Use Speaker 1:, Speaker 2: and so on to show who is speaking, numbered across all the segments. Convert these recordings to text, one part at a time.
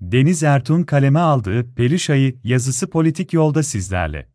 Speaker 1: Deniz Ertuğ'un kaleme aldığı Perişayı yazısı politik yolda sizlerle.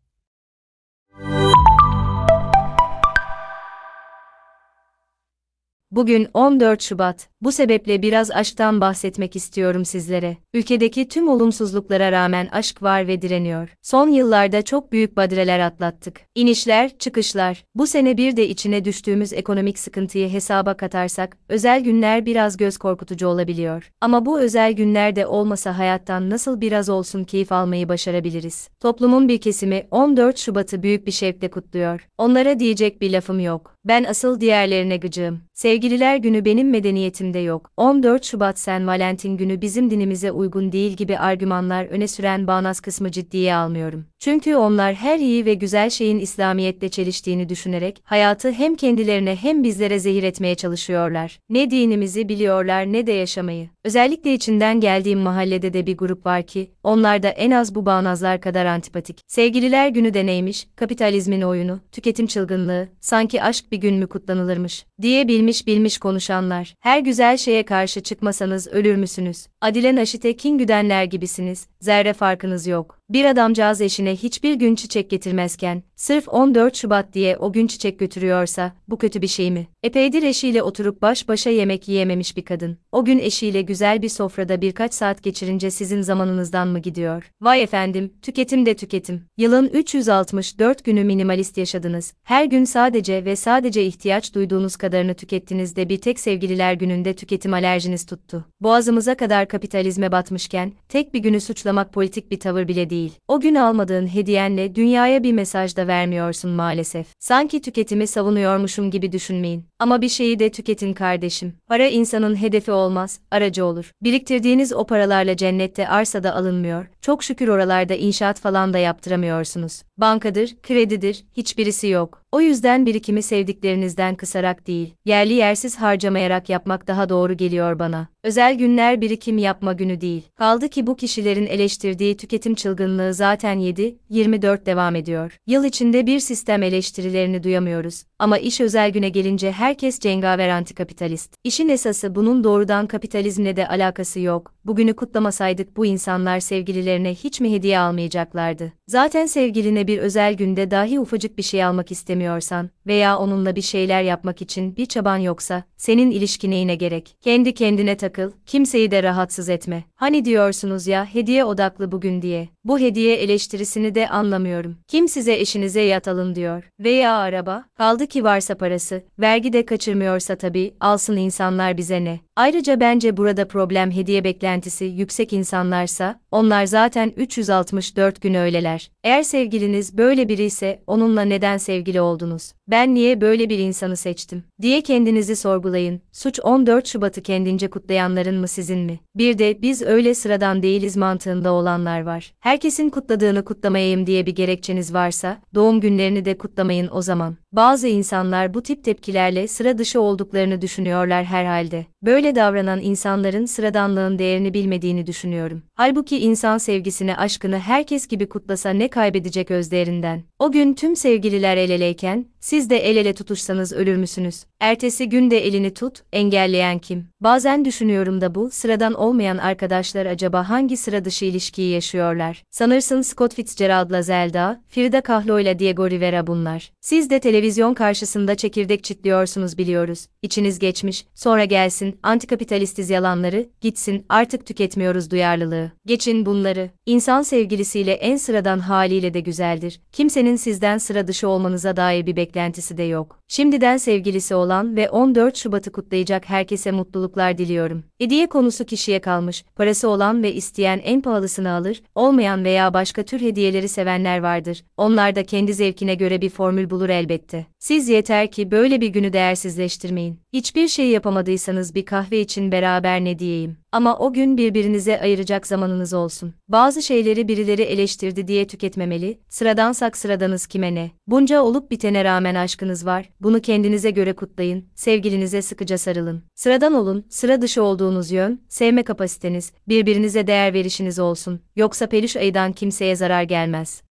Speaker 2: Bugün 14 Şubat. Bu sebeple biraz aşktan bahsetmek istiyorum sizlere. Ülkedeki tüm olumsuzluklara rağmen aşk var ve direniyor. Son yıllarda çok büyük badireler atlattık. İnişler, çıkışlar. Bu sene bir de içine düştüğümüz ekonomik sıkıntıyı hesaba katarsak, özel günler biraz göz korkutucu olabiliyor. Ama bu özel günlerde olmasa hayattan nasıl biraz olsun keyif almayı başarabiliriz? Toplumun bir kesimi 14 Şubat'ı büyük bir şevkle kutluyor. Onlara diyecek bir lafım yok. Ben asıl diğerlerine gıcığım. Sevgililer günü benim medeniyetimde yok. 14 Şubat Sen Valentin günü bizim dinimize uygun değil gibi argümanlar öne süren bağnaz kısmı ciddiye almıyorum. Çünkü onlar her iyi ve güzel şeyin İslamiyet'te çeliştiğini düşünerek hayatı hem kendilerine hem bizlere zehir etmeye çalışıyorlar. Ne dinimizi biliyorlar ne de yaşamayı. Özellikle içinden geldiğim mahallede de bir grup var ki, onlar da en az bu bağnazlar kadar antipatik. Sevgililer günü de neymiş, kapitalizmin oyunu, tüketim çılgınlığı, sanki aşk bir gün mü kutlanılırmış, diye bilmiş bilmiş konuşanlar. Her güzel şeye karşı çıkmasanız ölür müsünüz? Adile Naşit'e kin güdenler gibisiniz, zerre farkınız yok. Bir adamcağız eşine hiçbir gün çiçek getirmezken, sırf 14 Şubat diye o gün çiçek götürüyorsa, bu kötü bir şey mi? Epeydir eşiyle oturup baş başa yemek yiyememiş bir kadın. O gün eşiyle güzel bir sofrada birkaç saat geçirince sizin zamanınızdan mı gidiyor? Vay efendim, tüketim de tüketim. Yılın 364 günü minimalist yaşadınız. Her gün sadece ve sadece ihtiyaç duyduğunuz kadarını tükettiniz de bir tek sevgililer gününde tüketim alerjiniz tuttu. Boğazımıza kadar kapitalizme batmışken, tek bir günü suçlamak politik bir tavır bile değil. O gün almadığın hediyenle dünyaya bir mesaj da vermiyorsun maalesef. Sanki tüketimi savunuyormuşum gibi düşünmeyin. Ama bir şeyi de tüketin kardeşim. Para insanın hedefi olmaz, aracı olur. Biriktirdiğiniz o paralarla cennette arsa da alınmıyor. Çok şükür oralarda inşaat falan da yaptıramıyorsunuz. Bankadır, kredidir, hiçbirisi yok. O yüzden birikimi sevdiklerinizden kısarak değil, yerli yersiz harcamayarak yapmak daha doğru geliyor bana. Özel günler birikim yapma günü değil. Kaldı ki bu kişilerin eleştirdiği tüketim çılgınlığı zaten 7-24 devam ediyor. Yıl içinde bir sistem eleştirilerini duyamıyoruz. Ama iş özel güne gelince herkes cengaver antikapitalist. İşin esası bunun doğrudan kapitalizmle de alakası yok. Bugünü kutlamasaydık bu insanlar sevgililerine hiç mi hediye almayacaklardı? Zaten sevgiline bir özel günde dahi ufacık bir şey almak istemiyorsan veya onunla bir şeyler yapmak için bir çaban yoksa, senin ilişki neyine gerek? Kendi kendine takıl, kimseyi de rahatsız etme. Hani diyorsunuz ya hediye odaklı bugün diye. Bu hediye eleştirisini de anlamıyorum. Kim size eşinize yat alın diyor. Veya araba, kaldı ki varsa parası, vergi de kaçırmıyorsa tabii, alsın insanlar bize ne? Ayrıca bence burada problem hediye beklentisi yüksek insanlarsa, onlar zaten 364 gün öyleler. Eğer sevgiliniz böyle biri ise onunla neden sevgili oldunuz? Ben niye böyle bir insanı seçtim? diye kendinizi sorgulayın. Suç 14 Şubat'ı kendince kutlayanların mı sizin mi? Bir de biz öyle sıradan değiliz mantığında olanlar var. Herkesin kutladığını kutlamayayım diye bir gerekçeniz varsa, doğum günlerini de kutlamayın o zaman. Bazı insanlar bu tip tepkilerle sıra dışı olduklarını düşünüyorlar herhalde. Böyle davranan insanların sıradanlığın değerini bilmediğini düşünüyorum. Halbuki insan sevgisini, aşkını herkes gibi kutlasa ne kaybedecek özlerinden? O gün tüm sevgililer el eleyken, siz de el ele tutuşsanız ölür müsünüz? Ertesi gün de elini tut, engelleyen kim? Bazen düşünüyorum da bu, sıradan olmayan arkadaşlar acaba hangi sıra dışı ilişkiyi yaşıyorlar? Sanırsın Scott Fitzgerald'la Zelda, Frida Kahlo'yla Diego Rivera bunlar. Siz de televizyon karşısında çekirdek çitliyorsunuz biliyoruz. İçiniz geçmiş, sonra gelsin, antikapitalistiz yalanları, gitsin, artık tüketmiyoruz duyarlılığı. Geçin bunları. İnsan sevgilisiyle en sıradan haliyle de güzeldir. Kimsenin sizden sıra dışı olmanıza dair bir beklentisi de yok. Şimdiden sevgilisi olan ve 14 Şubat'ı kutlayacak herkese mutluluklar diliyorum. Hediye konusu kişiye kalmış, parası olan ve isteyen en pahalısını alır, olmayan veya başka tür hediyeleri sevenler vardır. Onlar da kendi zevkine göre bir formül bulur elbette. Siz yeter ki böyle bir günü değersizleştirmeyin. Hiçbir şey yapamadıysanız bir kahve için beraber ne diyeyim. Ama o gün birbirinize ayıracak zamanınız olsun. Bazı şeyleri birileri eleştirdi diye tüketmemeli, sıradansak sıradanız kime ne? Bunca olup bitene rağmen aşkınız var, bunu kendinize göre kutlayın, sevgilinize sıkıca sarılın. Sıradan olun, sıra dışı olduğunuz yön, sevme kapasiteniz, birbirinize değer verişiniz olsun, yoksa peluş ayıdan kimseye zarar gelmez.